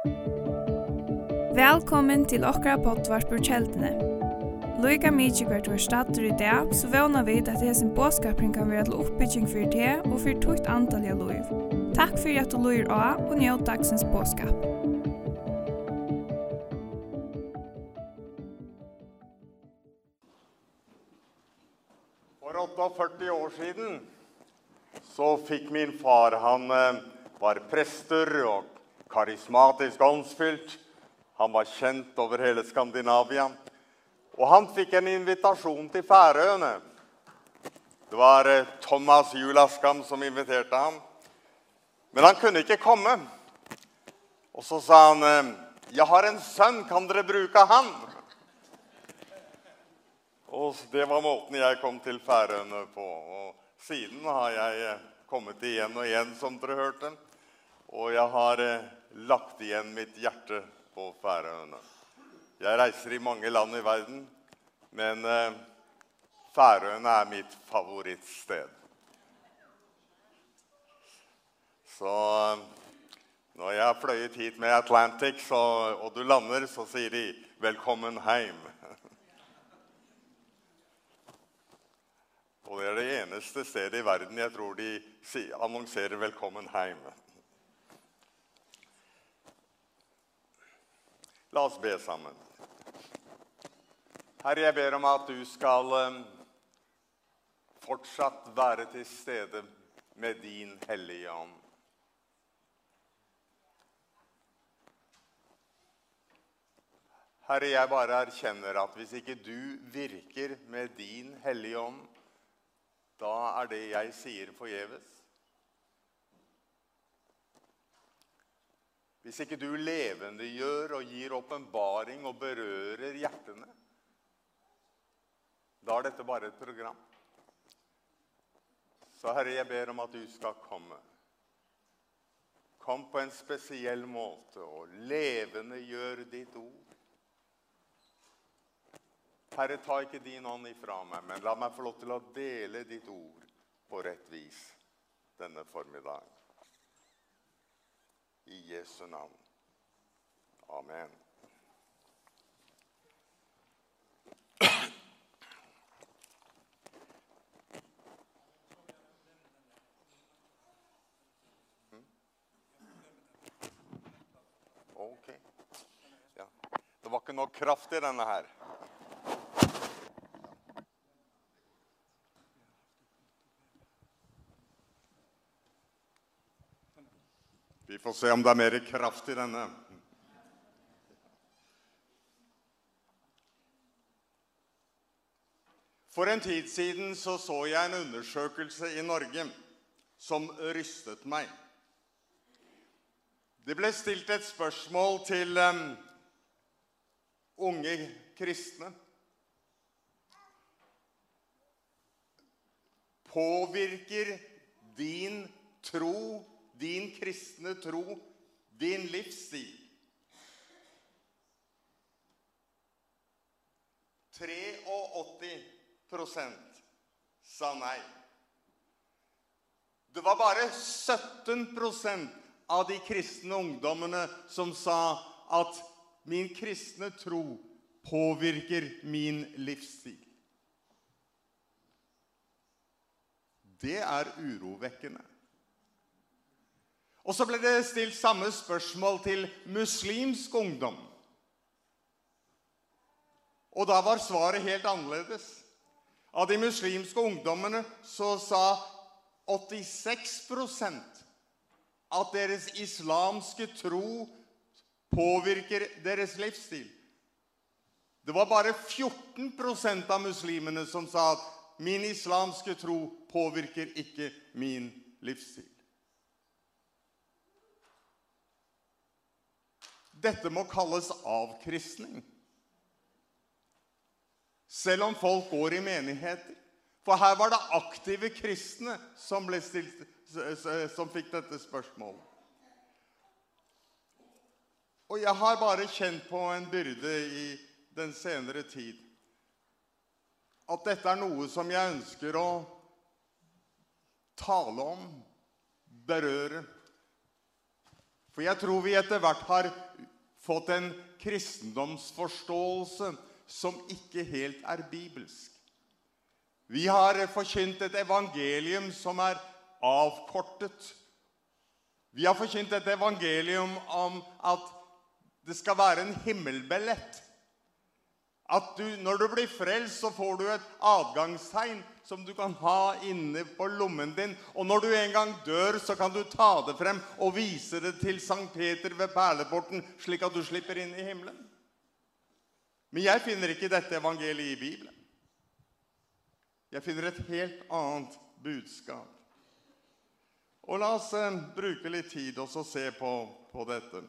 Velkommen til okra pottvarpur kjeldene. Loika mykje hvert var stater i dag, så vana vi at hesen båskapring kan være til oppbygging for det og for tukt antall av loiv. Takk for at du loir av og njød dagsens båskap. For 48 år siden så fikk min far, han var prester og karismatisk åndsfylt. Han var kjent over hele Skandinavia. Og han fikk en invitasjon til Færøyene. Det var Thomas Julaskam som inviterte ham. Men han kunne ikke komme. Og så sa han, «Jeg har en sønn, kan dere bruke han?» Og det var måten jeg kom til Færøyene på. Og siden har jeg kommet igjen og igjen, som dere hørte. Og jeg har lagt igjen mitt hjerte på Færøyene. Jeg reiser i mange land i verden, men Færøyene er mitt favorittsted. Så når jeg har fløyet hit med Atlantic, så, og du lander, så sier de «Velkommen heim». og det er det eneste stedet i verden jeg tror de annonserer «Velkommen heim». La oss be sammen. Herre, jeg ber om at du skal fortsatt være til stede med din hellige ånd. Herre, jeg bare erkjenner at hvis ikke du virker med din hellige ånd, da er det jeg sier forgjeves. Hvis ikke du levende gjør og gir åpenbaring og berører hjertene, da er dette bare et program. Så Herre, jeg ber om at du skal komme. Kom på en spesiell måte og levende gjør ditt ord. Herre, ta ikke din ånd ifra meg, men la meg få lov til å dele ditt ord på rett vis denne formiddagen i Jesu navn. Amen. Ok. Ja. Det var ikke nok kraft i denne her. Vi får se om det er mer kraft i denne. For en tid siden så så jeg en undersøkelse i Norge som rystet meg. Det ble stilt et spørsmål til um, unge kristne. Påvirker din tro din kristne tro, din livsstil. Tre og åtti prosent sa nei. Det var bare 17 prosent av de kristne ungdommene som sa at min kristne tro påvirker min livsstil. Det er urovekkende. Og så ble det stilt samme spørsmål til muslimsk ungdom. Og da var svaret helt annerledes. Av de muslimske ungdommene så sa 86 prosent at deres islamske tro påvirker deres livsstil. Det var bare 14 prosent av muslimene som sa at min islamske tro påvirker ikke min livsstil. Dette må kalles avkristning. Selv om folk går i menigheter. For her var det aktive kristne som, ble stilt, som fikk dette spørsmålet. Og jeg har bare kjent på en byrde i den senere tid. At dette er noe som jeg ønsker å tale om, berøre. For jeg tror vi etter hvert har fått en kristendomsforståelse som ikke helt er bibelsk. Vi har forkynt et evangelium som er avkortet. Vi har forkynt et evangelium om at det skal være en himmelbillett at du, når du blir frelst, så får du et adgangstegn som du kan ha inne på lommen din. Og når du en gang dør, så kan du ta det frem og vise det til Sankt Peter ved perleporten, slik at du slipper inn i himmelen. Men jeg finner ikke dette evangeliet i Bibelen. Jeg finner et helt annet budskap. Og la oss eh, bruke litt tid og så se på, på dette.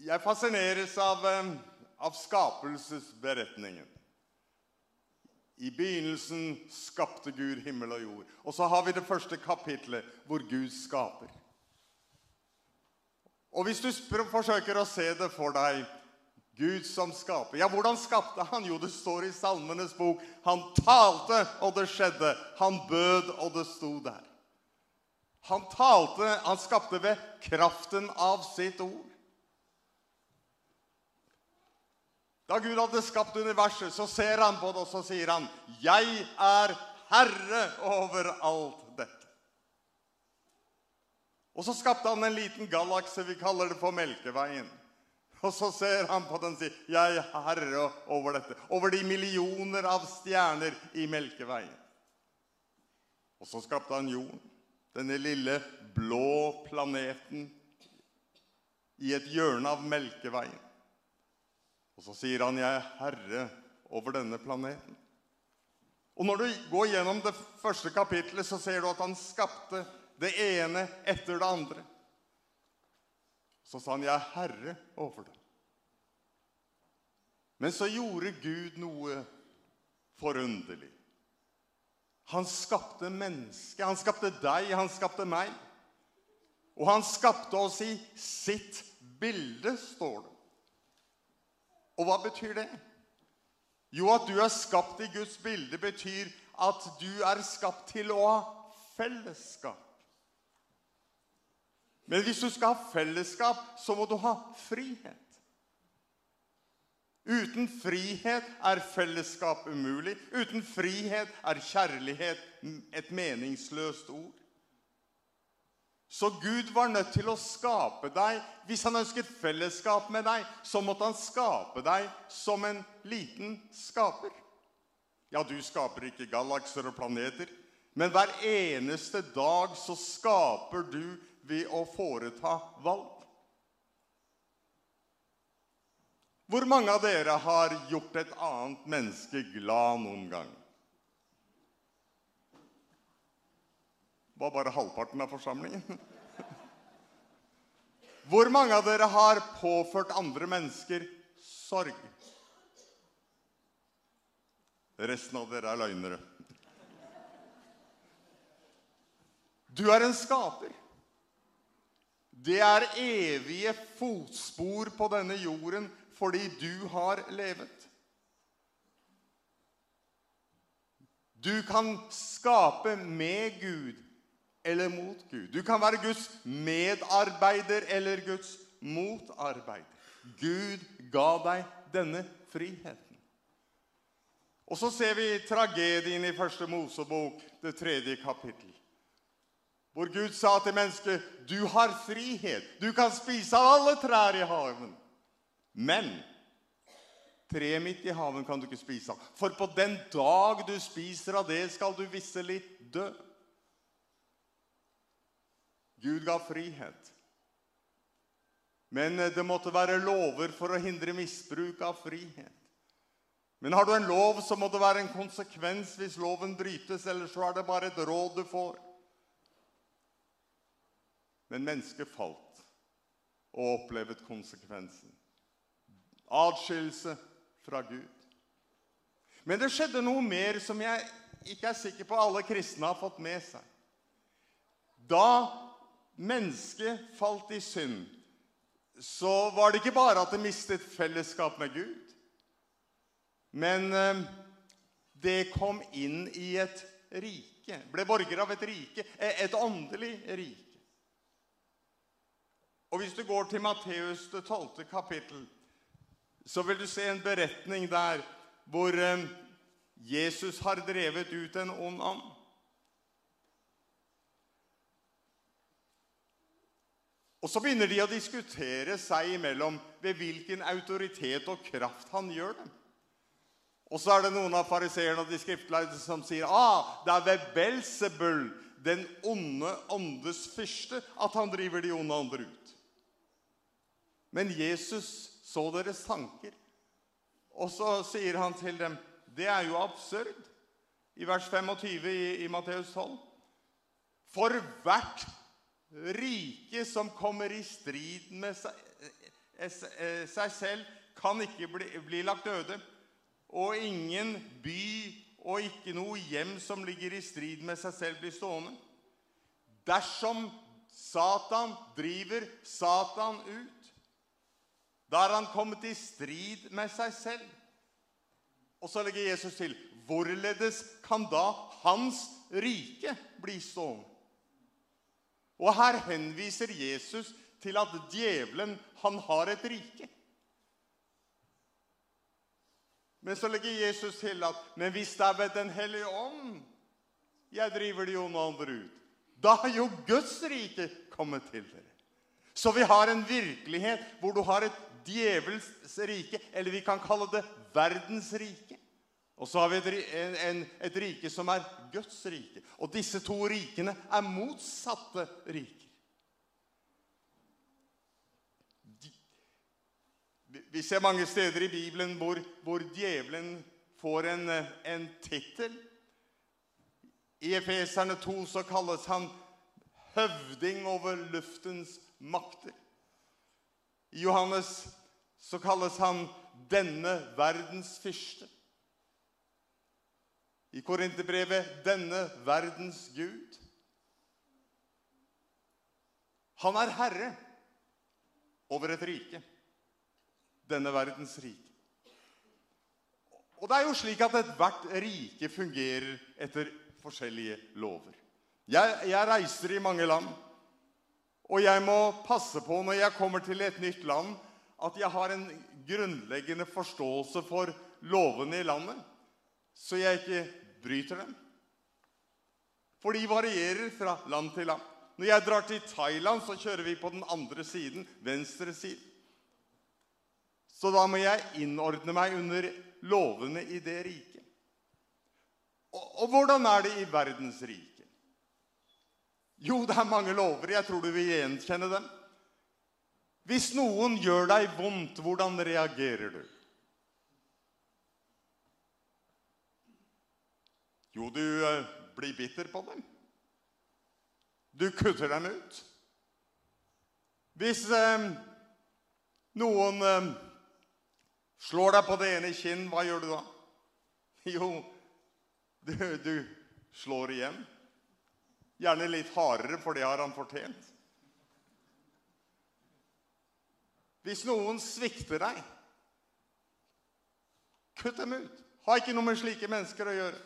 Jeg fascineres av, av skapelsesberetningen. I begynnelsen skapte Gud himmel og jord. Og så har vi det første kapitlet hvor Gud skaper. Og hvis du forsøker å se det for deg, Gud som skaper. Ja, hvordan skapte han? Jo, det står i salmenes bok. Han talte, og det skjedde. Han bød, og det sto der. Han talte, han skapte ved kraften av sitt ord. Da Gud hadde skapt universet, så ser han på det, og så sier han, «Jeg er herre over alt dette». Og så skapte han en liten galakse, vi kaller det for Melkeveien. Og så ser han på den og sier, «Jeg er herre over dette», over de millioner av stjerner i Melkeveien. Og så skapte han jorden, denne lille blå planeten, i et hjørne av Melkeveien. Og så sier han, jeg er herre over denne planeten. Og når du går gjennom det første kapitlet, så ser du at han skapte det ene etter det andre. Så sa han, jeg er herre over det. Men så gjorde Gud noe forunderlig. Han skapte menneske, han skapte deg, han skapte meg. Og han skapte oss i sitt bilde, står det. Og hva betyr det? Jo, at du er skapt i Guds bilde betyr at du er skapt til å ha fellesskap. Men hvis du skal ha fellesskap, så må du ha frihet. Uten frihet er fellesskap umulig. Uten frihet er kjærlighet et meningsløst ord. Så Gud var nødt til å skape deg. Hvis han ønsket fellesskap med deg, så måtte han skape deg som en liten skaper. Ja, du skaper ikke galakser og planeter, men hver eneste dag så skaper du ved å foreta valg. Hvor mange av dere har gjort et annet menneske glad noen gang? var bare halvparten av forsamlingen. Hvor mange av dere har påført andre mennesker sorg? Resten av dere er løgnere. Du er en skaper. Det er evige fotspor på denne jorden fordi du har levet. Du kan skape med Gud eller mot Gud. Du kan være Guds medarbeider eller Guds motarbeider. Gud ga deg denne friheten. Og så ser vi tragedien i første Mosebok, det tredje kapittel. Hvor Gud sa til mennesket, du har frihet, du kan spise av alle trær i haven. Men, tre mitt i haven kan du ikke spise av, for på den dag du spiser av det skal du visselig dø. Gud gav frihet. Men det måtte være lover for å hindre misbruk av frihet. Men har du en lov, så må det være en konsekvens hvis loven brytes, eller så er det bare et råd du får. Men mennesket falt og opplevet konsekvensen. Adskillelse fra Gud. Men det skjedde noe mer som jeg ikke er sikker på alle kristne har fått med seg. Da mennesket falt i synd, så var det ikke bare at det mistet fellesskap med Gud, men det kom inn i et rike, ble borger av et rike, et åndelig rike. Og hvis du går til Matteus det 12. kapittel, så vil du se en beretning der hvor Jesus har drevet ut en ond ånd. Og så begynner de å diskutere seg imellom ved hvilken autoritet og kraft han gjør dem. Og så er det noen av fariserene og de skriftlærde som sier, ah, det er ved Belzebul, den onde åndes fyrste, at han driver de onde andre ut. Men Jesus så deres tanker. Og så sier han til dem, det er jo absurd. I vers 25 i, i Matteus 12. For hvert Rike som kommer i strid med seg selv kan ikke bli, bli lagt øde. Og ingen by og ikke noe hjem som ligger i strid med seg selv blir stående. Dersom Satan driver Satan ut, da er han kommet i strid med seg selv. Og så legger Jesus til, hvorledes kan da hans rike bli stående? Og her henviser Jesus til at djevelen, han har et rike. Men så legger Jesus til at, men hvis det er ved den hellige ånd, jeg driver de onde andre ut, da har jo Guds rike kommet til dere. Så vi har en virkelighet hvor du har et djevels rike, eller vi kan kalle det verdens rike. Og så har vi en, en, et rike som er Guds rike. Og disse to rikene er motsatte riker. Vi ser mange steder i Bibelen hvor, hvor djevelen får en, en titel. I Efeserne 2 så kalles han høvding over luftens makter. I Johannes så kalles han denne verdens fyrste. I Korinthebrevet, denne verdens Gud. Han er herre over et rike. Denne verdens rike. Og det er jo slik at et hvert rike fungerer etter forskjellige lover. Jeg, jeg reiser i mange land, og jeg må passe på når jeg kommer til et nytt land, at jeg har en grunnleggende forståelse for lovene i landet så jeg ikke bryter dem. For de varierer fra land til land. Når jeg drar til Thailand, så kjører vi på den andre siden, venstre siden. Så da må jeg innordne meg under lovene i det riket. Og, og hvordan er det i verdens rike? Jo, det er mange lover. Jeg tror du vil gjenkjenne dem. Hvis noen gjør deg vondt, hvordan reagerer du? Jo, du blir bitter på dem. Du kutter dem ut. Hvis eh, noen eh, slår deg på det ene kinn, hva gjør du da? Jo, du, du slår igjen. Gjerne litt hardere, for det har han fortjent. Hvis noen svikter deg, kutt dem ut. Ha ikke noe med slike mennesker å gjøre.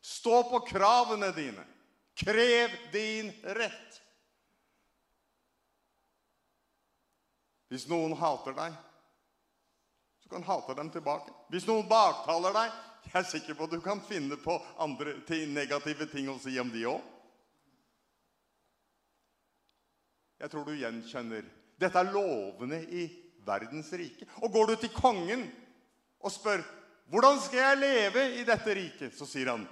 Stå på kravene dine. Krev din rett. Hvis noen hater deg, så kan hater dem tilbake. Hvis noen baktaler deg, jeg er sikker på at du kan finne på andre ting, negative ting å si om de også. Jeg tror du gjenkjenner. Dette er lovene i verdens rike. Og går du til kongen og spør, hvordan skal jeg leve i dette riket? Så sier han,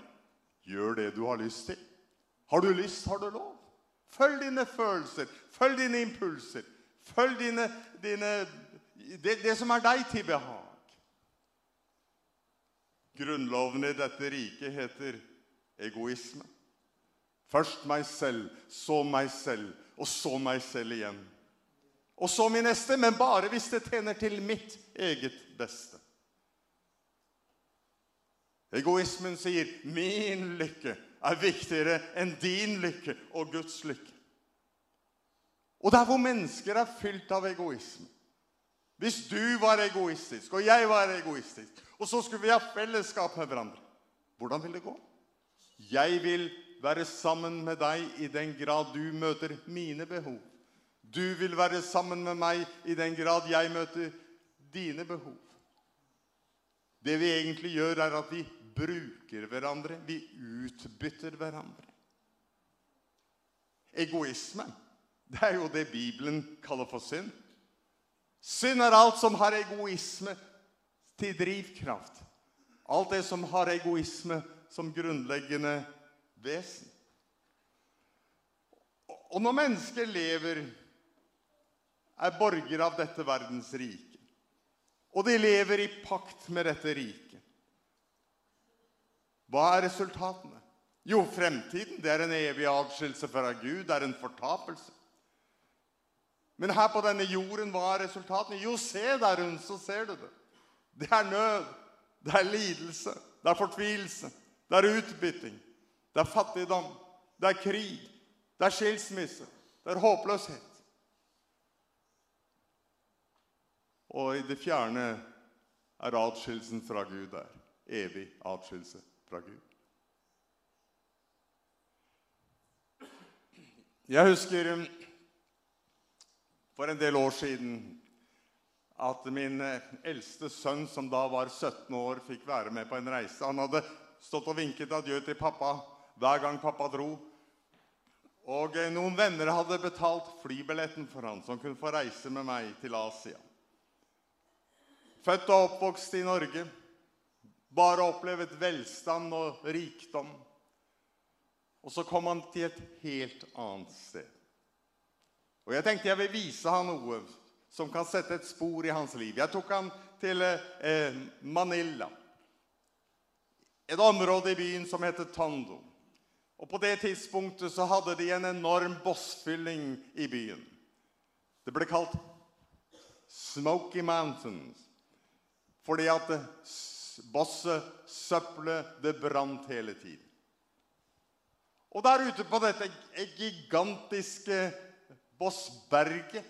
Gjør det du har lyst til. Har du lyst, har du lov. Følg dine følelser, følg dine impulser, følg dine, dine det, det som er deg til behag. Grunnloven i dette riket heter egoisme. Først meg selv, så meg selv, og så meg selv igjen. Og så min neste, men bare hvis det tjener til mitt eget beste. Egoismen sier min lykke er viktigere enn din lykke og Guds lykke. Og der hvor mennesker er fylt av egoisme. Hvis du var egoistisk, og jeg var egoistisk, og så skulle vi ha fellesskap med hverandre, hvordan vil det gå? Jeg vil være sammen med deg i den grad du møter mine behov. Du vil være sammen med meg i den grad jeg møter dine behov. Det vi egentlig gjør er at vi bruker hverandre, vi utbytter hverandre. Egoisme, det er jo det Bibelen kaller for synd. Synd er alt som har egoisme til drivkraft. Alt det som har egoisme som grunnleggende vesen. Og når mennesker lever, er borger av dette verdens rike. Og de lever i pakt med dette riket. Hva er resultatene? Jo, fremtiden, det er en evig avskilse fra Gud, det er en fortapelse. Men her på denne jorden, hva er resultatene? Jo, se der rundt, så ser du det. Det er nød, det er lidelse, det er fortvilelse, det er utbytting, det er fattigdom, det er krig, det er skilsmisse, det er håpløshet. Og i det fjerne er atskillelsen fra Gud der. Evig avskilse fra Gud. Jeg husker for en del år siden at min eldste sønn, som da var 17 år, fikk være med på en reise. Han hadde stått og vinket adjø til pappa hver gang pappa dro. Og noen venner hadde betalt flybilletten for han, som kunne få reise med meg til Asia. Født og oppvokst i Norge, Bare opplevd velstand og rikdom. Og så kom han til et helt annet sted. Og jeg tenkte jeg vil vise han noe som kan sette et spor i hans liv. Jeg tok han til eh, Manila. Et område i byen som heter Tondo. Og på det tidspunktet så hadde de en enorm bossfylling i byen. Det ble kalt Smoky Mountains. Fordi at bosse, søpple, det brant hele tiden. Og der ute på dette gigantiske bossberget,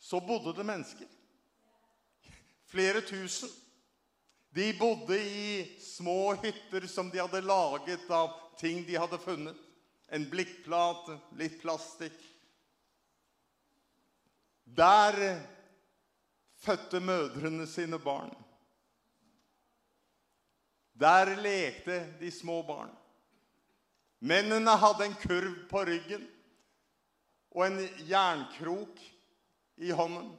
så bodde det mennesker. Flere tusen. De bodde i små hytter som de hadde laget av ting de hadde funnet. En blikkplate, litt plastikk. Der fødte mødrene sine barn. Der lekte de små barn. Mennene hadde en kurv på ryggen og en jernkrok i hånden.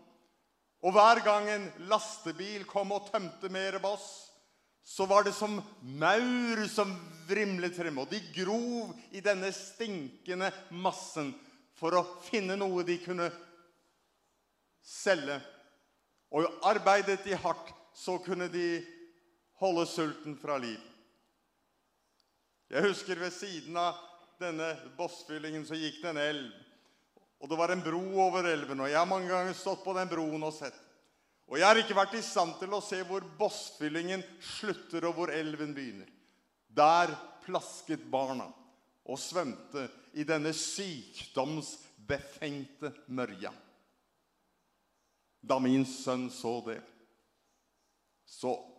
Og hver gang en lastebil kom og tømte mer bass, så var det som maur som vrimlet frem, og de grov i denne stinkende massen for å finne noe de kunne selge. Og arbeidet de hardt, så kunne de holde sulten fra liv. Jeg husker ved siden av denne bossfyllingen så gikk det en elv. Og det var en bro over elven, og jeg har mange ganger stått på den broen og sett. Og jeg har ikke vært i stand til å se hvor bossfyllingen slutter og hvor elven begynner. Der plasket barna og svømte i denne sykdomsbefengte mørja. Da min sønn så det, så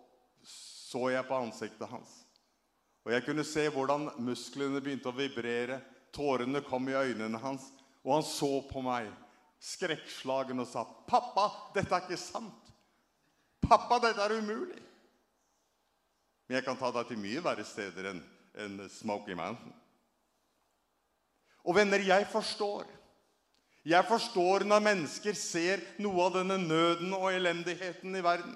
så jeg på ansiktet hans. Og jeg kunne se hvordan musklene begynte å vibrere, tårene kom i øynene hans, og han så på meg, skrekkslagen og sa, «Pappa, dette er ikke sant! Pappa, dette er umulig!» Men jeg kan ta deg til mye verre steder enn en Smoky Mountain. Og venner, jeg forstår. Jeg forstår når mennesker ser noe av denne nøden og elendigheten i verden.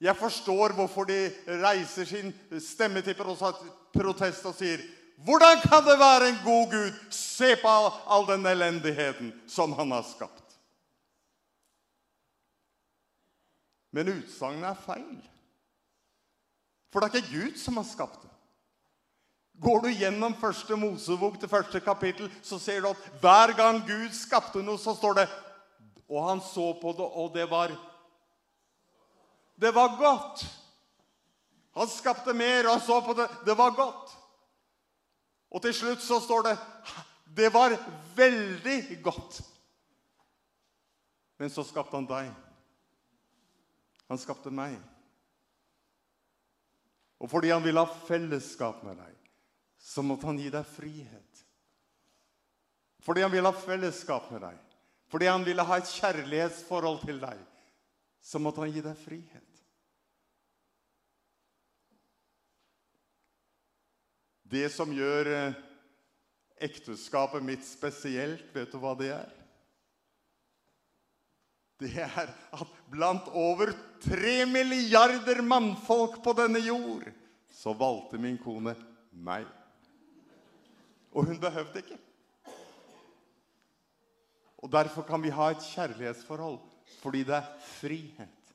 Jeg forstår hvorfor de reiser sin stemme til protest og sier Hvordan kan det være en god Gud? Se på all, all den elendigheten som han har skapt. Men utsagnet er feil. For det er ikke Gud som har skapt det. Går du gjennom første Mosebok til første kapittel, så ser du at hver gang Gud skapte noe, så står det Og han så på det, og det var Det var godt. Han skapte mer, og han så på det. Det var godt. Og til slutt så står det, det var veldig godt. Men så skapte han deg. Han skapte meg. Og fordi han vil ha fellesskap med deg, så måtte han gi deg frihet. Fordi han vil ha fellesskap med deg, fordi han ville ha et kjærlighetsforhold til deg, så måtte han gi deg frihet. Det som gjør ekteskapet mitt spesielt, vet du hva det er? Det er at blant over 3 milliarder mannfolk på denne jord, så valgte min kone meg. Og hun behøvde ikke. Og derfor kan vi ha et kjærlighetsforhold, fordi det er frihet.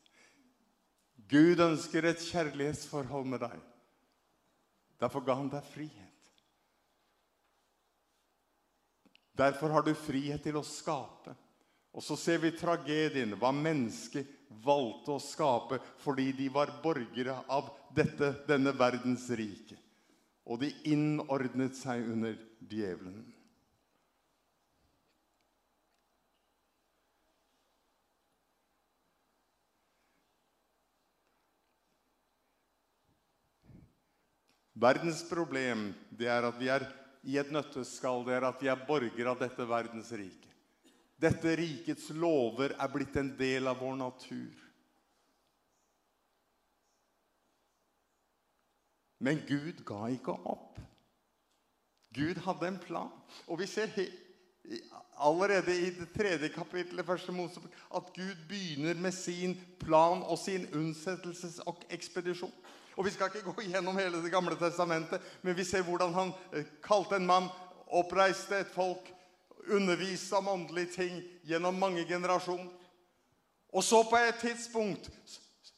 Gud ønsker et kjærlighetsforhold med deg. Därför gav han deg frihet. Därför har du frihet till att skape. Och så ser vi tragedien, vad mennesket valgte å skape, fordi de var borgere av dette, denne verdens rike. Og de innordnet seg under djevelen. Verdens problem, det er at vi er i et nøtteskall, det er at vi er borgere av dette verdens rike. Dette rikets lover er blitt en del av vår natur. Men Gud ga ikke opp. Gud hadde en plan. Og vi ser allerede i det tredje kapitlet, første Mosebok, at Gud begynner med sin plan og sin unnsettelses- og ekspedisjon. Og vi skal ikke gå gjennom hele det gamle testamentet, men vi ser hvordan han kalte en mann, oppreiste et folk, underviste om åndelige ting gjennom mange generasjoner. Og så på et tidspunkt,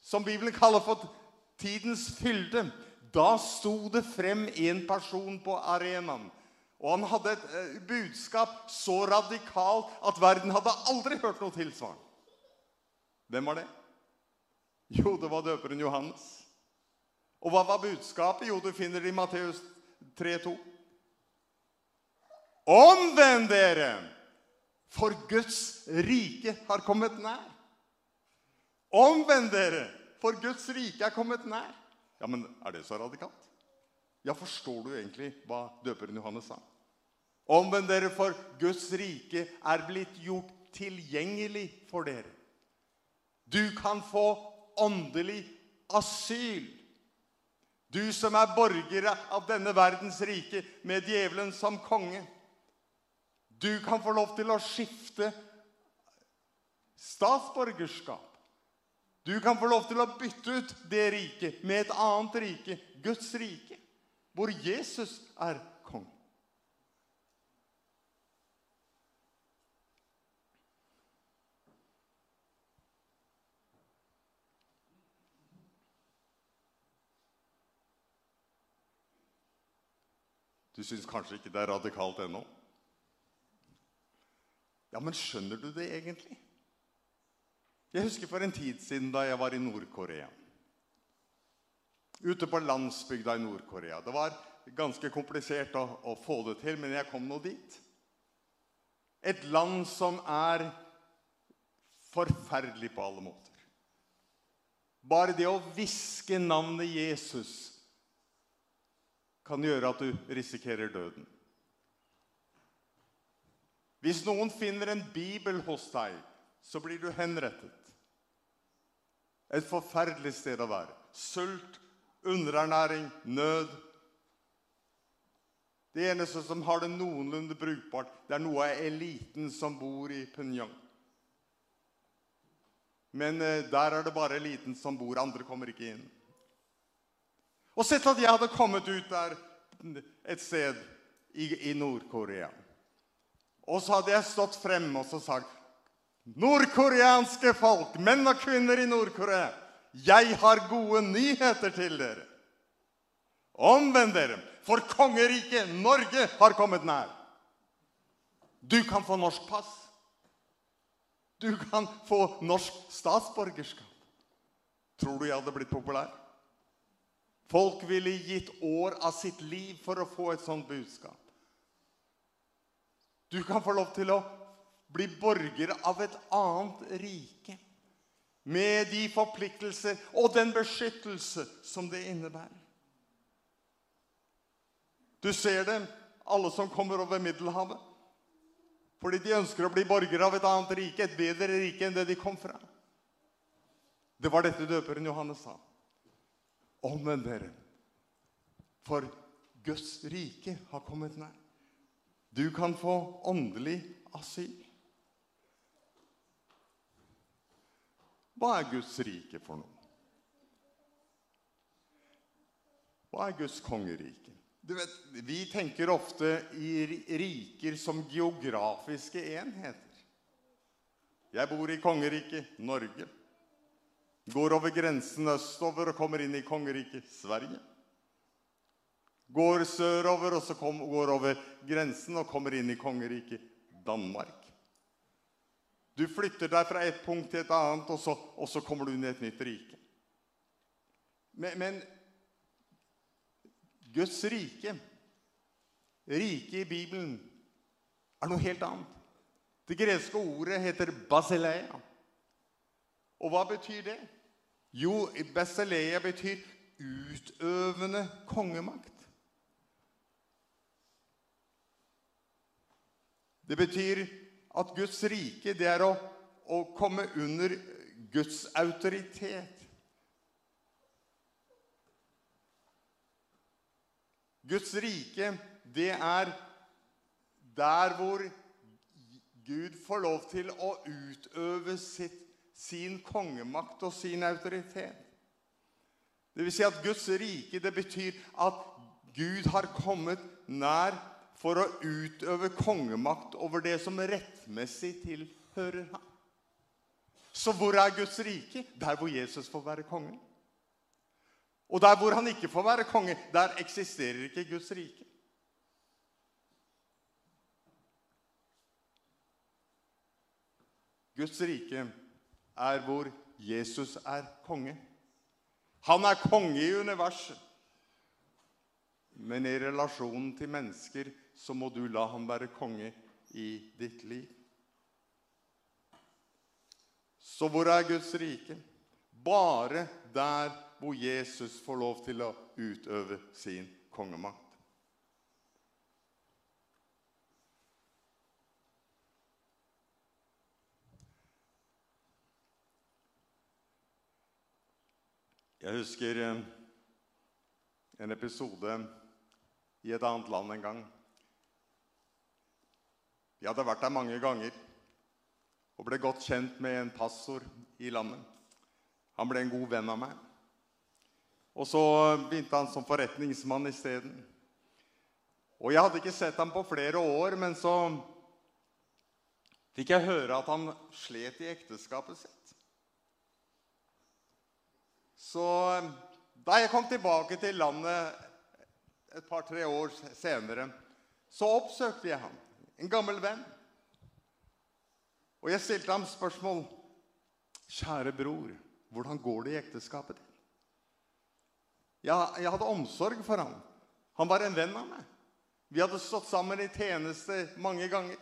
som Bibelen kaller for tidens fylde, da sto det frem en person på arenaen. Og han hadde et budskap så radikalt at verden hadde aldri hørt noe tilsvarende. Hvem var det? Jo, det var døperen Johannes. Och vad var budskapet? Jo, du finner det i Matteus 3:2. Omvänd er, för Guds rike har kommit nær. Omvänd er, för Guds rike har kommit nær. Ja, men är det så radikalt? Ja, förstår du egentligen vad döparen Johannes sa? Omvänd er, för Guds rike är blivit gjort tilgjengelig för er. Du kan få åndelig asyl Du som er borgere av denne verdens rike med djevelen som konge. Du kan få lov til å skifte statsborgerskap. Du kan få lov til å bytte ut det rike med et annet rike, Guds rike, hvor Jesus er konge. Du syns kanskje ikke det er radikalt ennå? Ja, men skjønner du det egentlig? Jeg husker for en tid siden da jeg var i Nordkorea. Ute på landsbygda i Nordkorea. Det var ganske komplisert å, å få det til, men jeg kom nå dit. Et land som er forferdelig på alle måter. Bare det å viske navnet Jesus kan gjøre at du risikerer døden. Hvis noen finner en bibel hos deg, så blir du henrettet. Et forferdelig sted å være. Sult, underernæring, nød. Det eneste som har det noenlunde brukbart, det er noe av eliten som bor i Pyongyang. Men der er det bare eliten som bor, andre kommer ikke inn. Och sett att jag hade kommit ut där ett sted i, i Nordkorea. Och så hade jag stått fram och så sagt Nordkoreanske folk, menn og kvinner i Nordkorea, jeg har gode nyheter til dere. Omvend dere, for kongeriket Norge har kommet nær. Du kan få norsk pass. Du kan få norsk statsborgerskap. Tror du jeg hadde blitt populær? Folk ville gitt år av sitt liv for å få et sånt budskap. Du kan få lov til å bli borger av et annet rike med de forpliktelser og den beskyttelse som det innebærer. Du ser dem, alle som kommer over Middelhavet, fordi de ønsker å bli borger av et annet rike, et bedre rike enn det de kom fra. Det var dette døperen Johannes sa omvend dere. For Guds rike har kommet nær. Du kan få åndelig asyl. Hva er Guds rike for noe? Hva er Guds kongerike? Du vet, vi tenker ofte i riker som geografiske enheter. Jeg bor i kongeriket Norge. Går over grensen østover og kommer inn i kongeriket Sverige. Går sørover og så kom, går over grensen og kommer inn i kongeriket Danmark. Du flytter deg fra et punkt til et annet, og så, og så kommer du inn i et nytt rike. Men, men Guds rike, rike i Bibelen, er noe helt annet. Det greske ordet heter basileia. Og hva betyr det? Jo, Basileia betyr utøvende kongemakt. Det betyr at Guds rike, det er å, å komme under Guds autoritet. Guds rike, det er der hvor Gud får lov til å utøve sitt sin kongemakt og sin autoritet. Det vil si at Guds rike, det betyr at Gud har kommet nær for å utøve kongemakt over det som rettmessig tilhører ham. Så hvor er Guds rike? Der hvor Jesus får være konge. Og der hvor han ikke får være konge, der eksisterer ikke Guds rike. Guds rike er hvor Jesus er konge. Han er konge i universet. Men i relasjonen til mennesker så må du la ham være konge i ditt liv. Så hvor er Guds rike? Bare der hvor Jesus får lov til å utøve sin kongemakt. Jeg husker en episode i et annet land en gang. Jeg hadde vært der mange ganger og ble godt kjent med en passor i landet. Han ble en god venn av meg. Og så begynte han som forretningsmann i stedet. Og jeg hadde ikke sett ham på flere år, men så fikk jeg høre at han slet i ekteskapet sitt. Så da jeg kom tilbake til landet et par-tre år senere, så oppsøkte jeg ham, en gammel venn. Og jeg stilte ham spørsmål. Kjære bror, hvordan går det i ekteskapet ditt? Jeg, jeg hadde omsorg for ham. Han var en venn av meg. Vi hadde stått sammen i tjeneste mange ganger.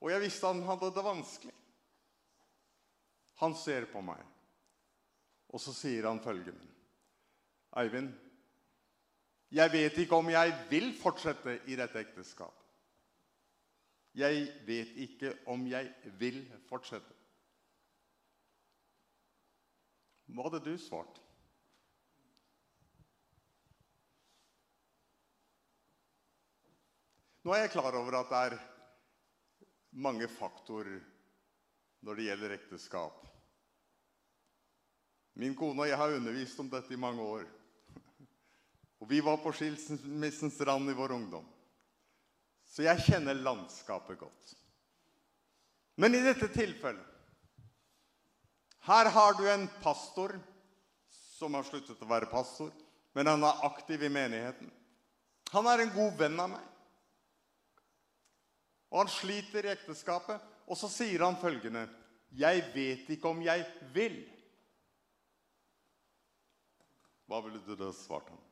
Og jeg visste han hadde det vanskelig. Han ser på meg. Og så sier han følgende. Eivind, jeg vet ikke om jeg vil fortsette i dette ekteskapet. Jeg vet ikke om jeg vil fortsette. Hva hadde du svart? Nå er jeg klar over at det er mange faktorer når det gjelder ekteskap. Min kona jeg har undervist om dette i mange år. Og vi var på skilsmissens rand i vår ungdom. Så jeg kjenner landskapet godt. Men i dette tilfellet, her har du en pastor som har sluttet å være pastor, men han er aktiv i menigheten. Han er en god venn av meg. Og han sliter i ekteskapet, og så sier han følgende, «Jeg vet ikke om jeg vil». Hva ville du da svart ham?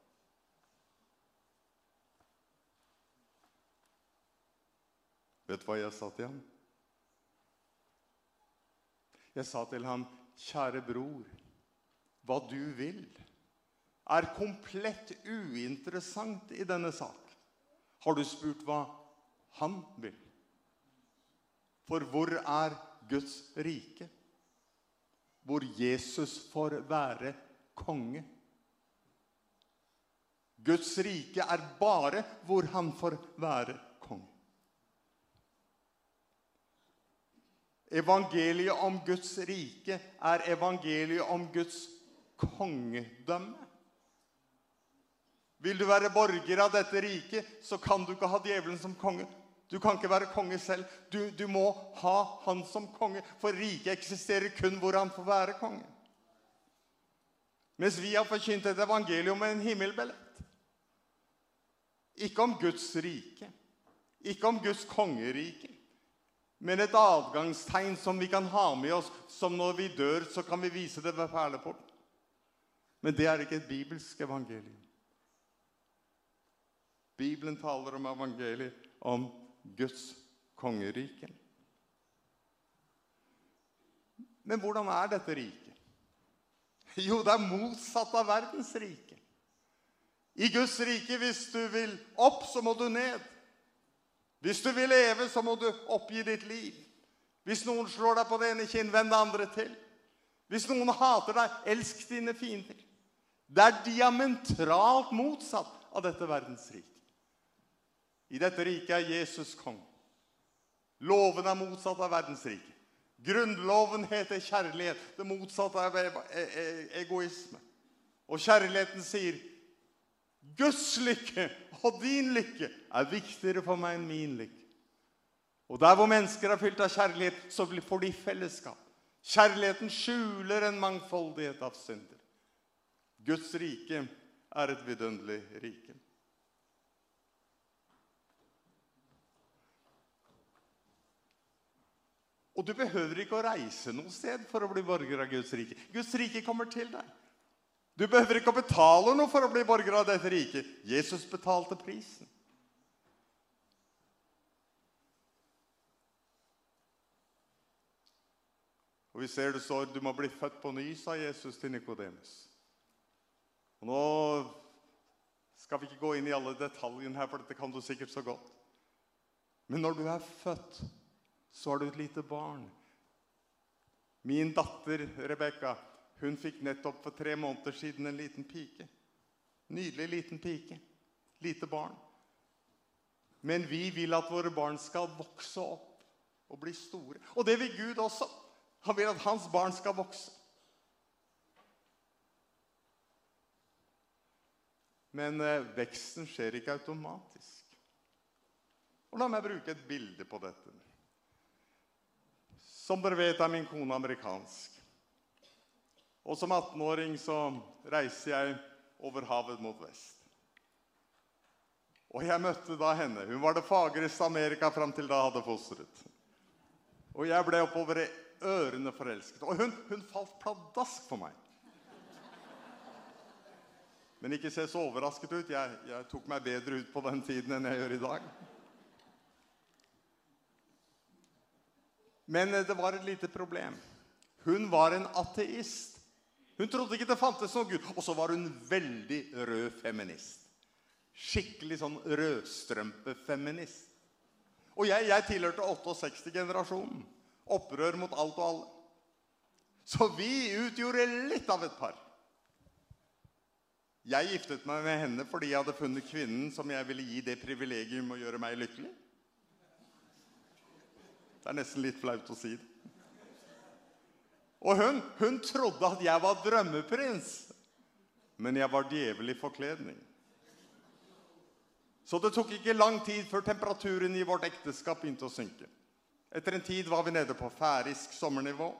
Vet du hva jeg sa til ham? Jeg sa til ham, kjære bror, hva du vil er komplett uinteressant i denne sak. Har du spurt hva han vil? For hvor er Guds rike? Hvor Jesus får være konge? Guds rike er bare hvor han får være kong. Evangeliet om Guds rike er evangeliet om Guds kongedømme. Vil du være borger av dette riket, så kan du ikke ha djevelen som konge. Du kan ikke være konge selv. Du, du må ha han som konge, for riket eksisterer kun hvor han får være konge. Mens vi har forkynt et evangelium med en himmelbelle. Ikke om Guds rike, ikke om Guds kongerike, men et avgangstegn som vi kan ha med oss, som når vi dør, så kan vi vise det ved perleporten. Men det er ikke et bibelsk evangelium. Bibelen taler om evangeliet om Guds kongerike. Men hvordan er dette riket? Jo, det er motsatt av verdens rike. I Guds rike, hvis du vil opp, så må du ned. Hvis du vil leve, så må du oppgi ditt liv. Hvis noen slår deg på det ene kinn, vend det andre til. Hvis noen hater deg, elsk dine fiender. Det er diametralt motsatt av dette verdens rik. I dette riket er Jesus kong. Loven er motsatt av verdens rik. Grundloven heter kjærlighet. Det motsatte er egoisme. Og kjærligheten sier Guds lykke og din lykke er viktigere for meg enn min lykke. Og der hvor mennesker er fylt av kjærlighet, så får de fellesskap. Kjærligheten skjuler en mangfoldighet av synder. Guds rike er et vidunderlig rike. Og du behøver ikke å reise noe sted for å bli borger av Guds rike. Guds rike kommer til deg. Du behöver inte betala något för att bli borgare av detta rike. Jesus betalte prisen. Och vi ser det så du må bli født på ny, sa Jesus till Nikodemus. Och nå ska vi inte gå in i alla detaljene här, för det kan du säkert så gott. Men när du är født, så har du ett litet barn. Min datter Rebecca, Hun fikk nettopp for tre måneder siden en liten pike. Nydelig liten pike. Lite barn. Men vi vil at våre barn skal vokse opp og bli store. Og det vil Gud også. Han vil at hans barn skal vokse. Men eh, veksten skjer ikke automatisk. Og la meg bruke et bilde på dette. Som dere vet er min kone amerikansk. Og som 18-åring så reiste jeg over havet mot vest. Og jeg møtte da henne. Hun var det fagreste Amerika fram til da hadde fostret. Og jeg ble oppover i ørene forelsket. Og hun, hun falt pladask for meg. Men ikke se så overrasket ut. Jeg, jeg tok meg bedre ut på den tiden enn jeg gjør i dag. Men det var et lite problem. Hun var en ateist. Hun trodde ikke det fantes noen Gud. Og så var hun veldig rød feminist. Skikkelig sånn rødstrømpe-feminist. Og jeg, jeg tilhørte 68-generasjonen. Opprør mot alt og alle. Så vi utgjorde litt av et par. Jeg giftet meg med henne fordi jeg hadde funnet kvinnen som jeg ville gi det privilegium å gjøre meg lykkelig. Det er nesten litt flaut å si det. Og hun, hun trodde at jeg var drømmeprins. Men jeg var djevel i forkledning. Så det tok ikke lang tid før temperaturen i vårt ekteskap begynte å synke. Etter en tid var vi nede på færisk sommernivå.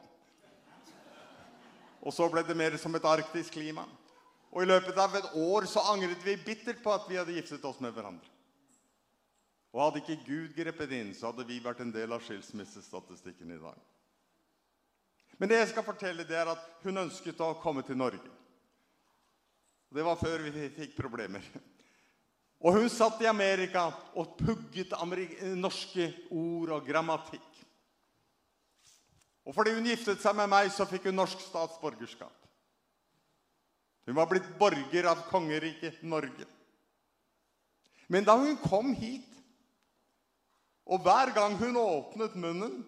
Og så ble det mer som et arktisk klima. Og i løpet av et år så angret vi bittert på at vi hadde giftet oss med hverandre. Og hadde ikke Gud grepet inn, så hadde vi vært en del av skilsmissestatistikken i dag. Men det jeg skal fortelle det er at hun ønsket å komme til Norge. Det var før vi fikk problemer. Og hun satt i Amerika og pugget norske ord og grammatikk. Og fordi hun giftet seg med meg, så fikk hun norsk statsborgerskap. Hun var blitt borger av kongeriket Norge. Men da hun kom hit, og hver gang hun åpnet munnen,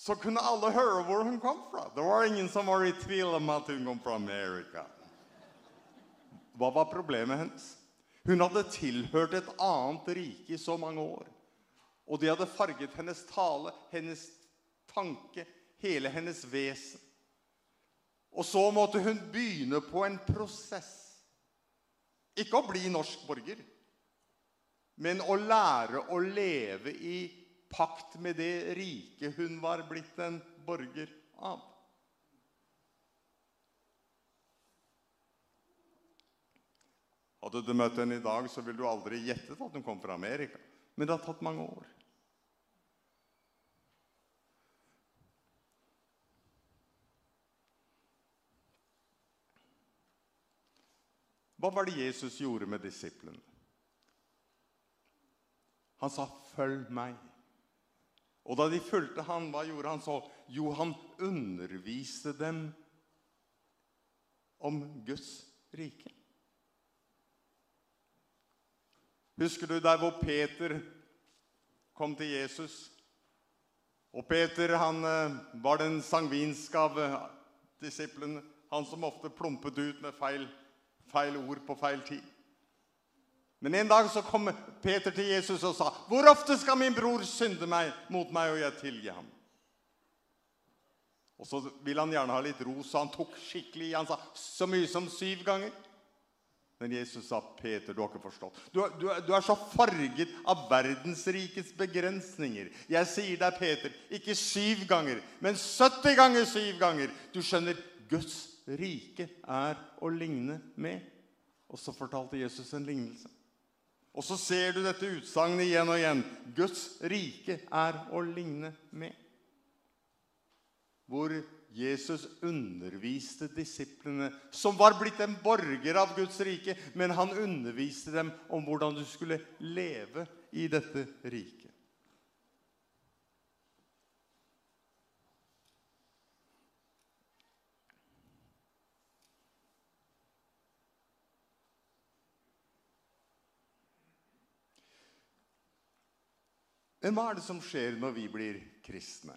så kunde alla höra var hon kom från. Det var ingen som var i tvil om att hon kom från Amerika. Vad var problemet hennes? Hon hade tillhört ett annat rike i så många år. Och det hade farget hennes tale, hennes tanke, hela hennes väsen. Och så måtte hon begynne på en process. Ikke å bli norsk borger, men å lære å leve i pakt med det rike hun var blitt en borger av. Hadde du møtt henne i dag, så ville du aldri gjettet at hun kom fra Amerika. Men det har tatt mange år. Hva var det Jesus gjorde med disiplene? Han sa, følg meg. Och då de fulgte han, vad gjorde han så? Jo, han underviste dem om Guds rike. Husker du där hvor Peter kom till Jesus? Och Peter, han var den sangvinske av disiplene, han som ofte plumpet ut med feil, feil ord på feil tid. Men en dag så kom Peter till Jesus och sa, Hvor ofte ska min bror synda mig mot mig och jag tillge ham? Och så vill han gärna ha lite ro, så han tog skikkelig i. Han sa, så mycket som syv gånger. Men Jesus sa, Peter, du har ikke forstått. Du, du, du er så farget av verdensrikets begrensninger. Jeg sier deg, Peter, ikke syv ganger, men 70 ganger syv ganger. Du skjønner, Guds rike er å ligne med. Og så fortalte Jesus en lignelse. Og så ser du dette utsagnet igjen og igjen. Guds rike er å ligne med. Hvor Jesus underviste disiplene, som var blitt en borger av Guds rike, men han underviste dem om hvordan du skulle leve i dette riket. Men hva er det som skjer når vi blir kristne?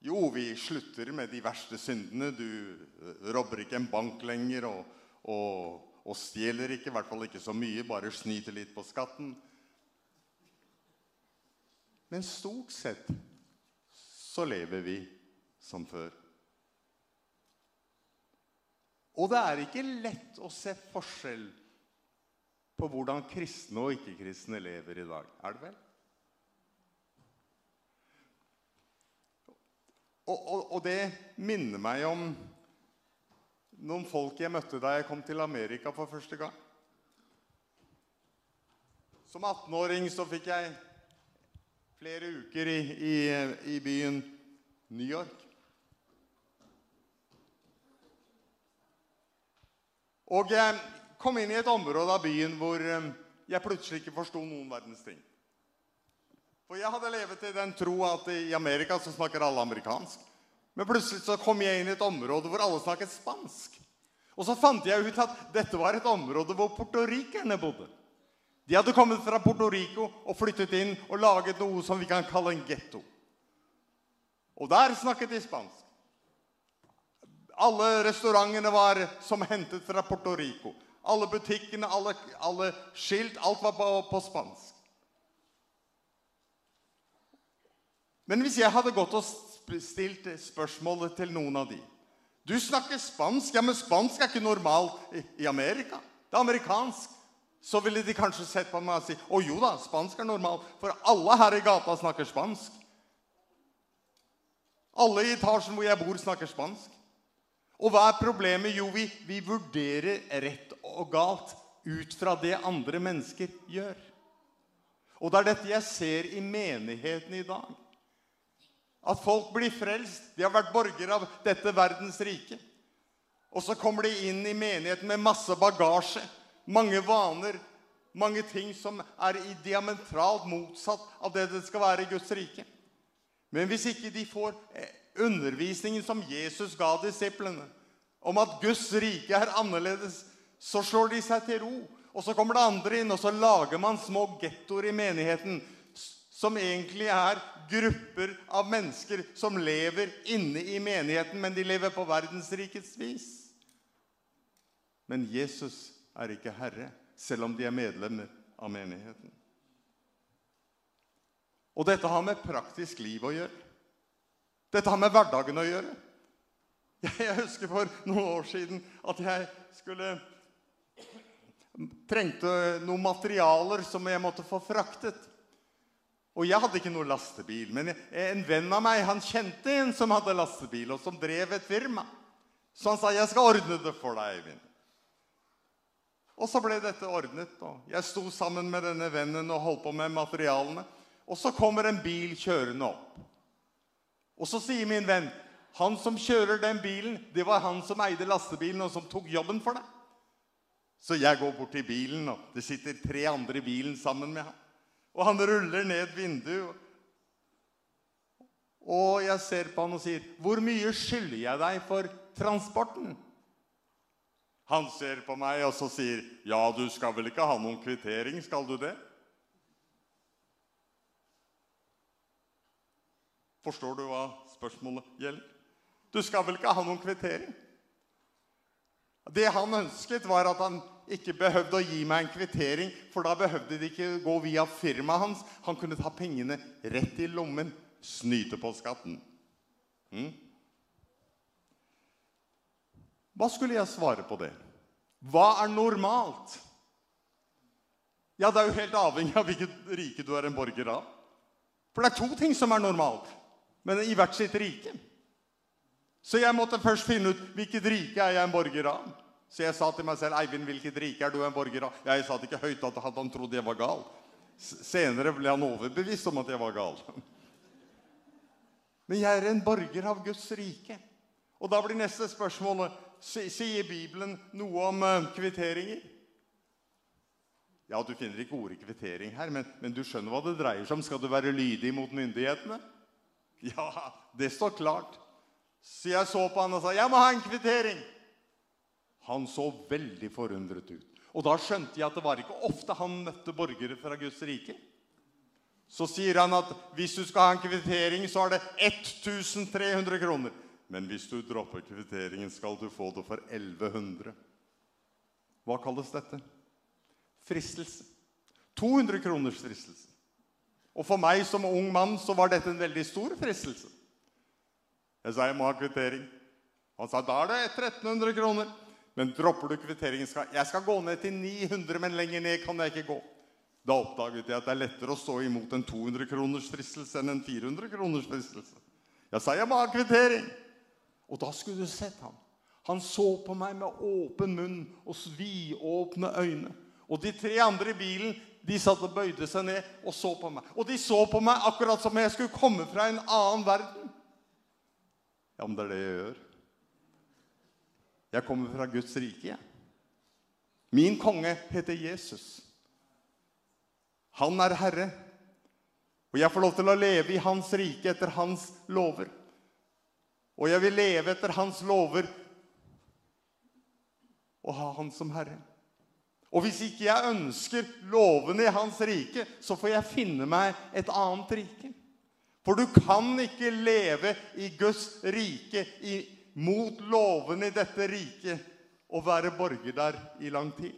Jo, vi slutter med de verste syndene. Du robber ikke en bank lenger og, og, og stjeler ikke, i hvert fall ikke så mye, bare snyter litt på skatten. Men stort sett så lever vi som før. Og det er ikke lett å se forskjell på på hvordan kristne og ikke-kristne lever i dag. Er det vel? Og, og, og det minner meg om noen folk jeg møtte da jeg kom til Amerika for første gang. Som 18-åring så fikk jeg flere uker i, i, i byen New York. Og jeg, kom inn i et område av byen hvor jeg plutselig ikke forstod noen verdens ting. For jeg hadde levet i den tro at i Amerika så snakker alle amerikansk. Men plutselig så kom jeg inn i et område hvor alle snakket spansk. Og så fant jeg ut at dette var et område hvor portorikerne bodde. De hadde kommet fra Puerto Rico og flyttet inn og laget noe som vi kan kalle en ghetto. Og der snakket de spansk. Alle restaurantene var som hentet fra Puerto Rico. Alle butikkene, alle, alle skilt, alt var på, på spansk. Men hvis jeg hadde gått og stilt spørsmålet til noen av de, du snakker spansk, ja, men spansk er ikke normalt i, i Amerika. Det er amerikansk. Så ville de kanskje sett på meg og si, å jo da, spansk er normalt, for alle her i gata snakker spansk. Alle i etasjen hvor jeg bor snakker spansk. Og hva er problemet? Jo, vi, vi vurderer rett og galt ut fra det andre mennesker gjør. Og det er dette jeg ser i menigheten i dag. At folk blir frelst. De har vært borgere av dette verdens rike. Og så kommer de inn i menigheten med masse bagasje, mange vaner, mange ting som er i diametralt motsatt av det det skal være i Guds rike. Men hvis ikke de får undervisningen som Jesus ga disiplene, om at Guds rike er annerledes, så slår de seg til ro. Og så kommer det andre inn, og så lager man små gettoer i menigheten, som egentlig er grupper av mennesker som lever inne i menigheten, men de lever på verdensrikets vis. Men Jesus er ikke herre, selv om de er medlemmer av menigheten. Og dette har med praktisk liv å gjøre. Dette har med hverdagen å gjøre. Jeg, husker for noen år siden at jeg skulle trengte noen materialer som jeg måtte få fraktet. Og jeg hadde ikke noen lastebil, men en venn av meg, han kjente en som hadde lastebil, og som drev et firma. Så han sa, jeg skal ordne det for deg, Eivind. Og så ble dette ordnet, og jeg sto sammen med denne vennen og holdt på med materialene. Og så kommer en bil kjørende opp. Och så säger min vän, han som kjører den bilen, det var han som eide lastebilen og som tok jobben for det. Så jeg går bort til bilen, og det sitter tre andre i bilen sammen med han. Og han ruller ned vinduet. Og jeg ser på han og sier, hvor mye skylder jeg deg for transporten? Han ser på meg og så sier, ja, du skal vel ikke ha noen kvittering, skal du det? Forstår du hva spørsmålet gjelder? Du skal vel ikke ha noen kvittering? Det han ønsket var at han ikke behøvde å gi meg en kvittering, for da behøvde det ikke gå via firma hans. Han kunne ta pengene rett i lommen, snyte på skatten. Mm. Hva skulle jeg svare på det? Hva er normalt? Ja, det er jo helt avhengig av hvilket rike du er en borger av. For det er to ting som er normalt men i hvert sitt rike. Så jeg måtte først finne ut hvilket rike er jeg en borger av. Så jeg sa til meg selv, Eivind, hvilket rike er du en borger av? Jeg sa det ikke høyt at han trodde jeg var gal. Senere ble han overbevist om at jeg var gal. Men jeg er en borger av Guds rike. Og da blir neste spørsmål, sier Bibelen noe om kvitteringer? Ja, du finner ikke ordet kvittering her, men, men du skjønner hva det dreier seg om. Skal du være lydig mot myndighetene? Ja. Ja, det står klart. Så jeg så på han og sa, jeg må ha en kvittering. Han så veldig forundret ut. Og da skjønte jeg at det var ikke ofte han møtte borgere fra Guds rike. Så sier han at hvis du skal ha en kvittering, så er det 1300 kroner. Men hvis du dropper kvitteringen, skal du få det for 1100. Hva kalles dette? Fristelse. 200 kroners fristelse. Og for meg som ung mann så var dette en veldig stor fristelse. Jeg sa jeg må ha kvittering. Han sa da er det 1300 kroner. Men dropper du kvitteringen skal jeg skal gå ned til 900, men lenger ned kan jeg ikke gå. Da oppdaget jeg at det er lettere å stå imot en 200 kroners fristelse enn en 400 kroners fristelse. Jeg sa jeg må ha kvittering. Og da skulle du sett ham. Han så på meg med åpen munn og sviåpne øyne. Og de tre andre i bilen, de satt og bøyde seg ned og så på meg. Og de så på meg akkurat som jeg skulle komme fra en annen verden. Ja, men det er det jeg gjør. Jeg kommer fra Guds rike, jeg. Min konge heter Jesus. Han er Herre. Og jeg får lov til å leve i hans rike etter hans lover. Og jeg vil leve etter hans lover og ha han som Herre. Og hvis ikke jeg ønsker lovene i hans rike, så får jeg finne meg et annet rike. For du kan ikke leve i Guds rike i, mot lovene i dette riket og være borger der i lang tid.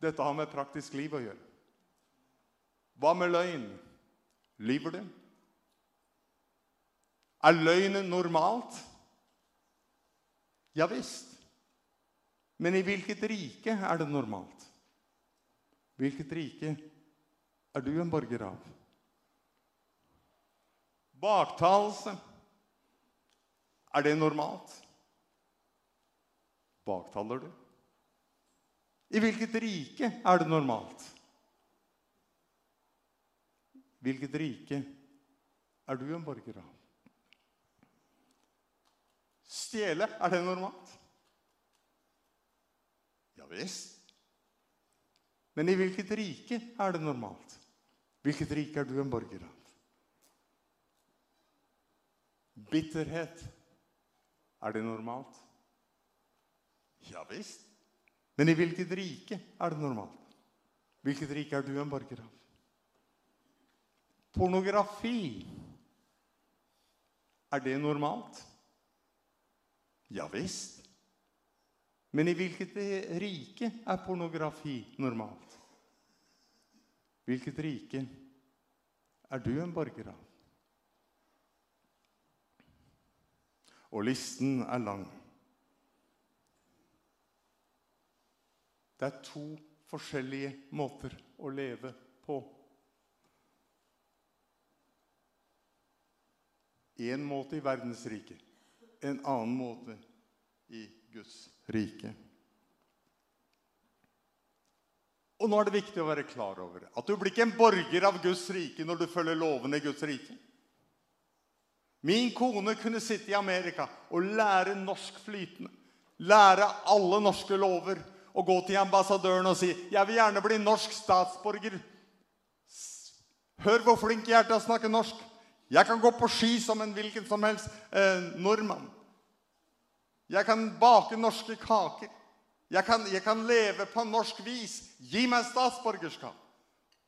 Dette har med praktisk liv å gjøre. Hva med løgn? Lyver du? Er løgnen normalt? Ja visst. Men i vilket rike är det normalt? Vilket rike är du en borgare av? Baktalelse. Är det normalt? Baktalar du? I vilket rike är det normalt? Vilket rike är du en borgare av? Stjele, er det normalt? Ja visst. Men i hvilket rike er det normalt? Hvilket rike er du en borger av? Bitterhet. Er det normalt? Ja visst. Men i hvilket rike er det normalt? Hvilket rike er du en borger av? Pornografi. Er det normalt? Ja visst. Men i vilket rike är pornografi normalt? Vilket rike är du en borger av? Og listen er lang. Det er to forskjellige måter å leve på. En måte i verdens rike en annen måte i Guds rike. Og nå er det viktig å være klar over at du blir ikke en borger av Guds rike når du følger lovene i Guds rike. Min kone kunne sitte i Amerika og lære norsk flytende, lære alle norske lover og gå til ambassadøren og si «Jeg vil gjerne bli norsk statsborger. Hør hvor flink jeg er til å snakke norsk. Jag kan gå på ski som en vilken som helst eh, norrman. Jag kan baka norska kakor. Jag kan, jag kan leva på norsk vis. Ge mig statsborgerskap.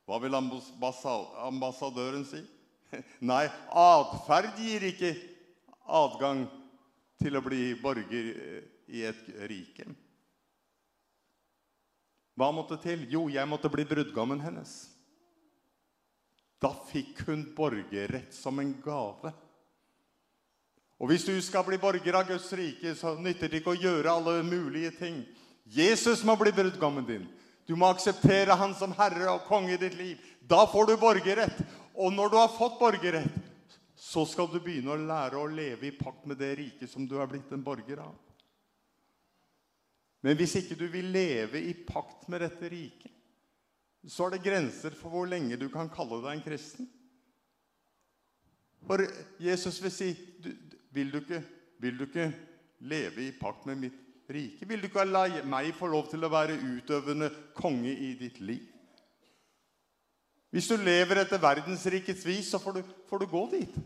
Hva vil ambassadøren si? Nei, adferd gir ikke adgang til å bli borger i et rike. Hva måtte til? Jo, jeg måtte bli brudgommen hennes. Da fikk hun borgerrett som en gave. Og hvis du skal bli borger av Guds rike, så nytter det ikke å gjøre alle mulige ting. Jesus må bli brudgommen din. Du må akseptere han som herre og konge i ditt liv. Da får du borgerrett. Og når du har fått borgerrett, så skal du begynne å lære å leve i pakt med det rike som du har blitt en borger av. Men hvis ikke du vil leve i pakt med dette riket, så er det grenser for hvor lenge du kan kalle deg en kristen. For Jesus vil si, du, vil, du ikke, vil du ikke leve i pakt med mitt rike? Vil du ikke la meg få lov til å være utøvende konge i ditt liv? Hvis du lever etter verdensrikets vis, så får du, får du gå dit.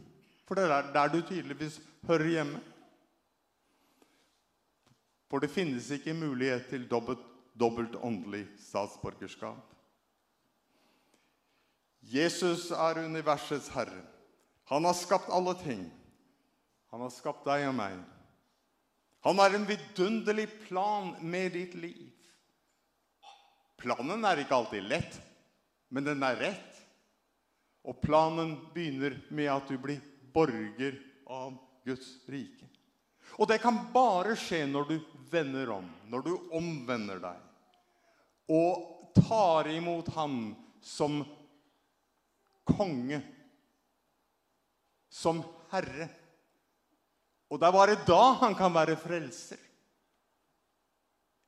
For det er der du tydeligvis hører hjemme. For det finnes ikke mulighet til dobbelt, dobbelt åndelig statsborgerskap. Jesus er universets herre. Han har skapt alle ting. Han har skapt deg og meg. Han har en vidunderlig plan med ditt liv. Planen er ikke alltid lett, men den er rett. Og planen begynner med at du blir borger av Guds rike. Og det kan bare skje når du vender om, når du omvender deg. Og tar imot han som konge, som herre. Og det er bare da han kan være frelser.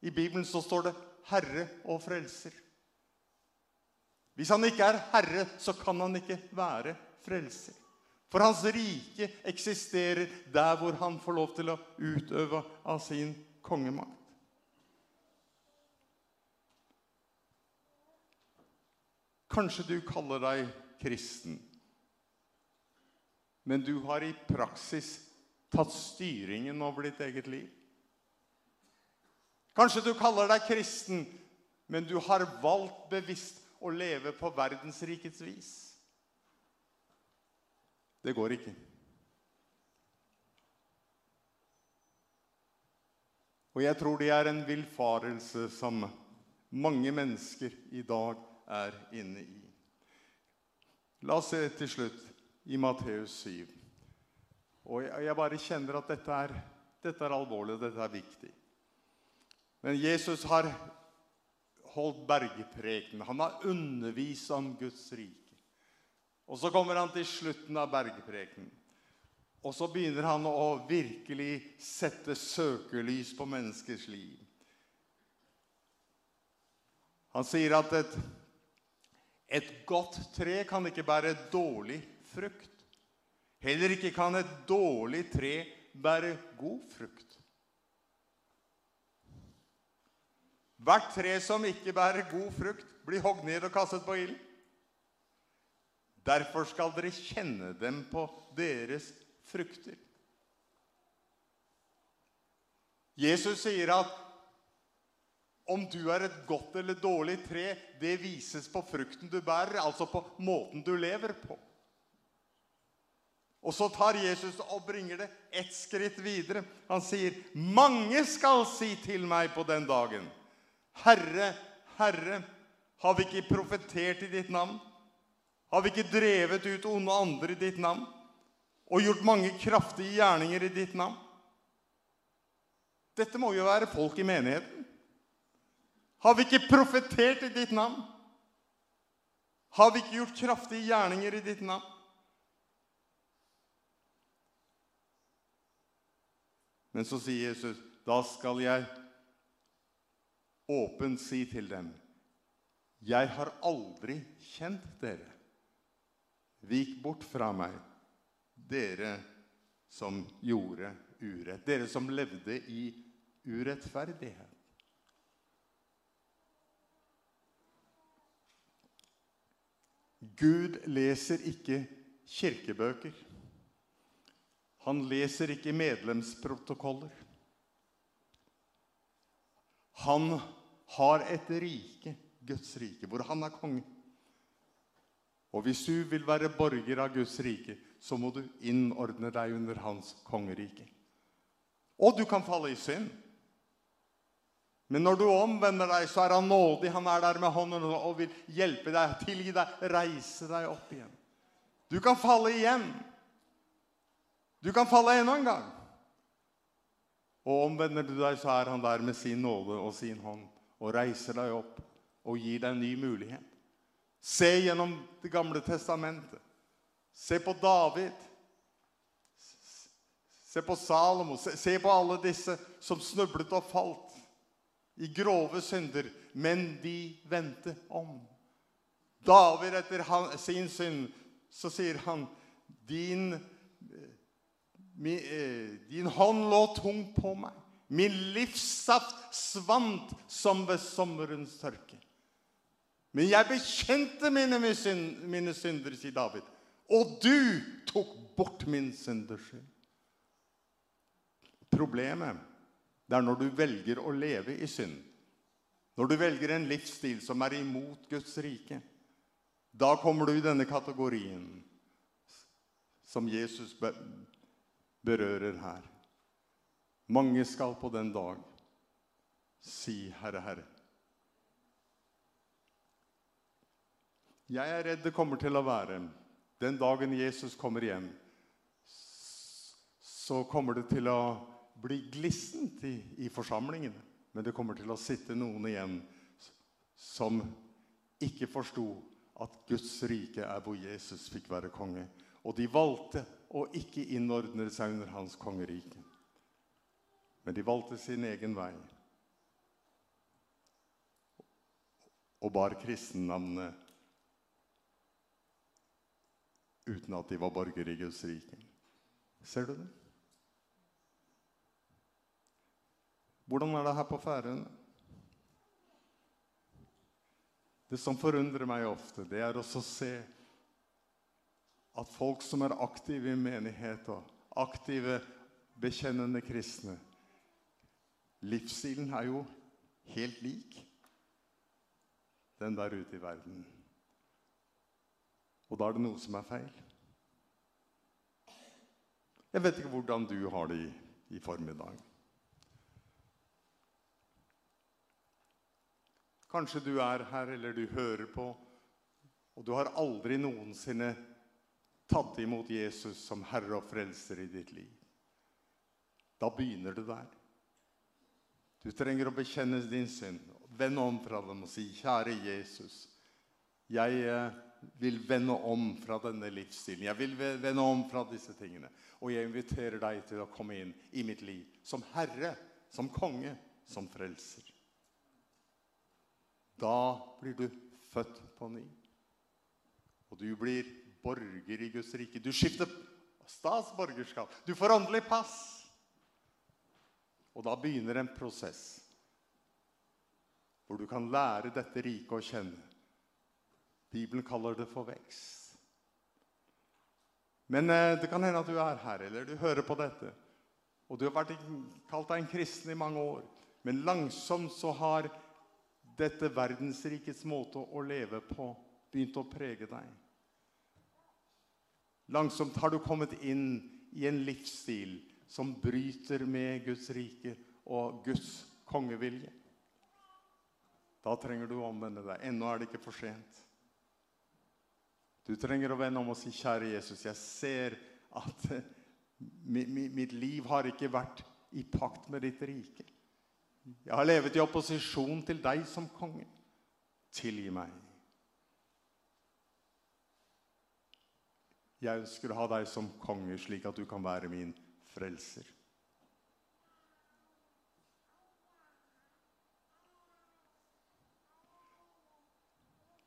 I Bibelen så står det herre og frelser. Hvis han ikke er herre, så kan han ikke være frelser. For hans rike eksisterer der hvor han får lov til å utøve av sin kongemakt. Kanskje du kaller deg kristen. Men du har i praksis tatt styringen over ditt eget liv. Kanskje du kaller deg kristen, men du har valgt bevisst å leve på verdensrikets vis. Det går ikke. Og jeg tror det er en vilfarelse som mange mennesker i dag er inne i. La oss se til slutt i Matteus 7. Og jeg bare kjenner at dette er, dette er alvorlig, dette er viktig. Men Jesus har holdt bergepreken. Han har undervist om Guds rike. Og så kommer han til slutten av bergepreken. Og så begynner han å virkelig sette søkelys på menneskers liv. Han sier at et Et godt tre kan ikke bære dårlig frukt. Heller ikke kan et dårlig tre bære god frukt. Hvert tre som ikke bærer god frukt, blir hogg ned og kastet på ilden. Derfor skal dere kjenne dem på deres frukter. Jesus sier at Om du er et godt eller dårlig tre, det vises på frukten du bærer, altså på måten du lever på. Og så tar Jesus og bringer det ett skritt videre. Han sier, mange skal si til meg på den dagen, Herre, Herre, har vi ikke profetert i ditt navn? Har vi ikke drevet ut onde andre i ditt navn? Og gjort mange kraftige gjerninger i ditt navn? Dette må jo være folk i menigheten. Har vi ikke profetert i ditt navn? Har vi ikke gjort kraftige gjerninger i ditt navn? Men så sier Jesus, da skal jeg åpent si til dem, jeg har aldri kjent dere. Vik bort fra meg, dere som gjorde urett, dere som levde i urettferdighet. Gud leser ikke kirkebøker. Han leser ikke medlemsprotokoller. Han har et rike, Guds rike, hvor han er konge. Og hvis du vil være borger av Guds rike, så må du innordne deg under hans kongerike. Og du kan falle i synd. Men når du omvender deg, så er han nådig. Han er der med hånden og vil hjelpe deg, tilgi deg, reise deg opp igjen. Du kan falle igjen. Du kan falle enda en gang. Og omvender du deg, så er han der med sin nåde og sin hånd, og reiser deg opp og gir deg en ny mulighet. Se gjennom det gamle testamentet. Se på David. Se på Salomo. Se, se på alle disse som snublet og falt i grove synder, men de vente om. David etter han, sin synd, så sier han, din, min, din hånd lå tung på meg. Min livssaft svant som ved sommerens tørke. Men jeg bekjente mine, mine synder, sier David. Og du tok bort min synderskyld. Problemet det er når du velger å leve i synd. Når du velger en livsstil som er imot Guds rike. Da kommer du i denne kategorien som Jesus berører her. Mange skal på den dag si, Herre, Herre. Jeg er redd det kommer til å være. Den dagen Jesus kommer hjem, så kommer det til å bli glissent i, i forsamlingen, men det kommer til å sitte noen igjen som ikke forstod at Guds rike er hvor Jesus fikk være konge. Og de valgte å ikke innordne seg under hans kongerike. Men de valgte sin egen vei. Og bar kristennavnet uten at de var borgere i Guds rike. Ser du det? Hvordan er det her på færen? Det som forundrer meg ofte, det er også å se at folk som er aktive i menighet og aktive bekjennende kristne, livsstilen er jo helt lik den der ute i verden. Og da er det noe som er feil. Jeg vet ikke hvordan du har det i, i formiddag. Kanskje du er her, eller du hører på, og du har aldri noensinne tatt imot Jesus som Herre og Frelser i ditt liv. Da begynner du der. Du trenger å bekjenne din synd. Vende om fra dem og si, kjære Jesus, jeg vil vende om fra denne livsstilen. Jeg vil vende om fra disse tingene. Og jeg inviterer deg til å komme inn i mitt liv som Herre, som Konge, som Frelser. Da blir du født på ny. Og du blir borger i Guds rike. Du skifter statsborgerskap. Du får åndelig pass. Og da begynner en prosess hvor du kan lære dette riket å kjenne. Bibelen kaller det for vekst. Men eh, det kan hende at du er her, eller du hører på dette. Og du har vært kalt deg en kristen i mange år. Men langsomt så har dette verdensrikets måte å leve på begynt å prege deg. Langsomt har du kommet inn i en livsstil som bryter med Guds rike og Guds kongevilje. Da trenger du å omvende deg. Ennå er det ikke for sent. Du trenger å vende om og si, kjære Jesus, jeg ser at mitt liv har ikke vært i pakt med ditt rike. Jeg har levet i opposisjon til deg som konge. Tilgi meg. Jeg ønsker å ha deg som konge, slik at du kan være min frelser.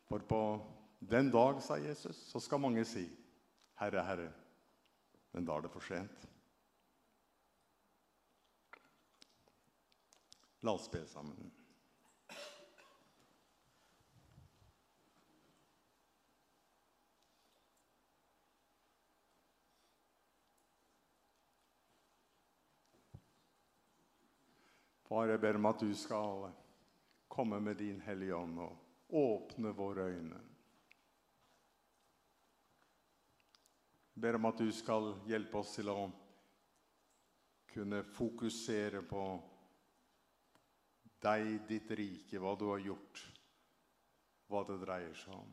For på den dag, sa Jesus, så skal mange si, Herre, Herre, men da er det for sent. La oss be sammen. Far, jeg ber om at du skal komme med din hellige ånd og åpne våre øyne. Jeg ber om at du skal hjelpe oss til å kunne fokusere på deg, ditt rike, hva du har gjort, hva det dreier seg om.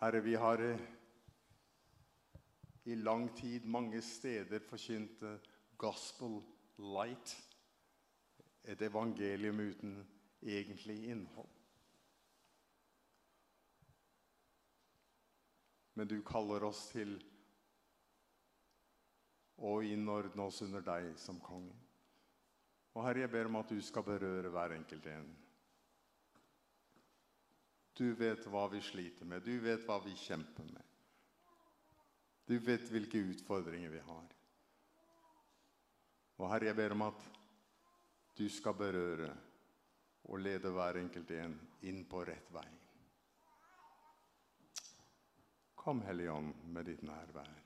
Herre, vi har i lang tid mange steder forkynt gospel light, et evangelium uten egentlig innhold. Men du kaller oss til og innordne oss under deg som konge. Og Herre, jeg ber om at du skal berøre hver enkelt en. Du vet hva vi sliter med. Du vet hva vi kjemper med. Du vet hvilke utfordringer vi har. Og Herre, jeg ber om at du skal berøre og lede hver enkelt en inn på rett vei. Kom, Helligånd, med ditt nærvær.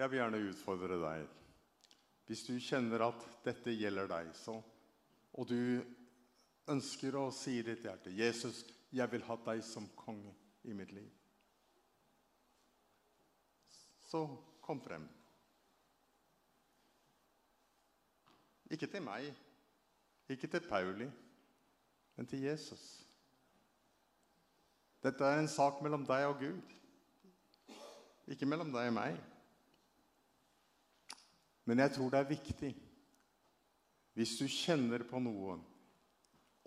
Jeg vil gjerne utfordre deg. Hvis du kjenner at dette gjelder deg, så, og du ønsker å si i ditt hjerte, Jesus, jeg vil ha deg som konge i mitt liv. Så kom frem. Ikke til meg, ikke til Pauli, men til Jesus. Dette er en sak mellom deg og Gud. Ikke mellom deg og meg. Men jeg tror det er viktig. Hvis du kjenner på noen,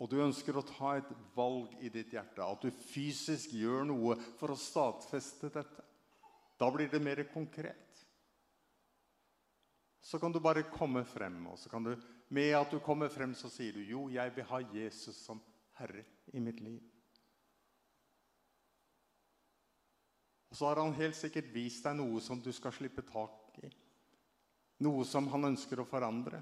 og du ønsker å ta et valg i ditt hjerte, at du fysisk gjør noe for å stadfeste dette, da blir det mer konkret. Så kan du bare komme frem, og så kan du, med at du kommer frem, så sier du, jo, jeg vil ha Jesus som Herre i mitt liv. Og så har han helt sikkert vist deg noe som du skal slippe tak i. Noe som han ønsker å forandre.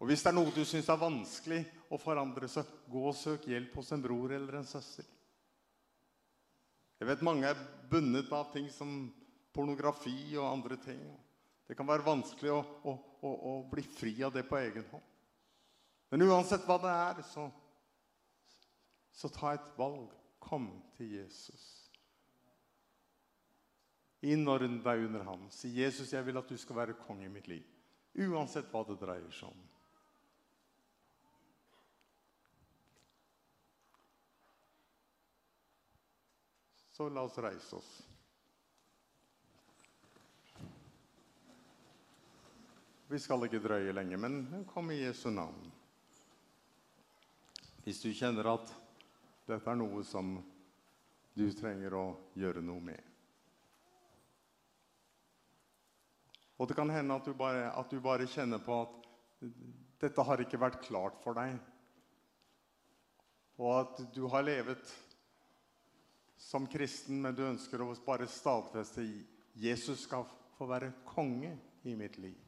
Og hvis det er noe du synes er vanskelig å forandre, så gå og søk hjelp hos en bror eller en søster. Jeg vet mange er bunnet av ting som pornografi og andre ting. Det kan være vanskelig å, å, å, å bli fri av det på egen hånd. Men uansett hva det er, så, så ta et valg. Kom til Jesus innordne deg under ham. Si, Jesus, jeg vil at du skal være kong i mitt liv. Uansett hva det dreier seg om. Så la oss reise oss. Vi skal ikke drøye lenge, men kom i Jesu navn. Hvis du kjenner at dette er noe som du trenger å gjøre noe med, Og det kan hende at du bare, at du bare kjenner på at dette har ikke vært klart for deg. Og at du har levet som kristen, men du ønsker å bare stadfeste i Jesus skal få være konge i mitt liv.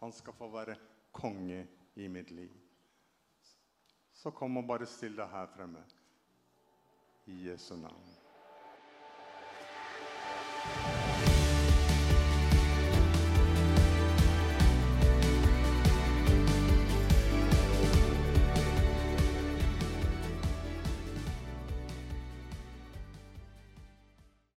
Han skal få være konge i mitt liv. Så kom og bare still deg her fremme. I Jesu navn. Amen.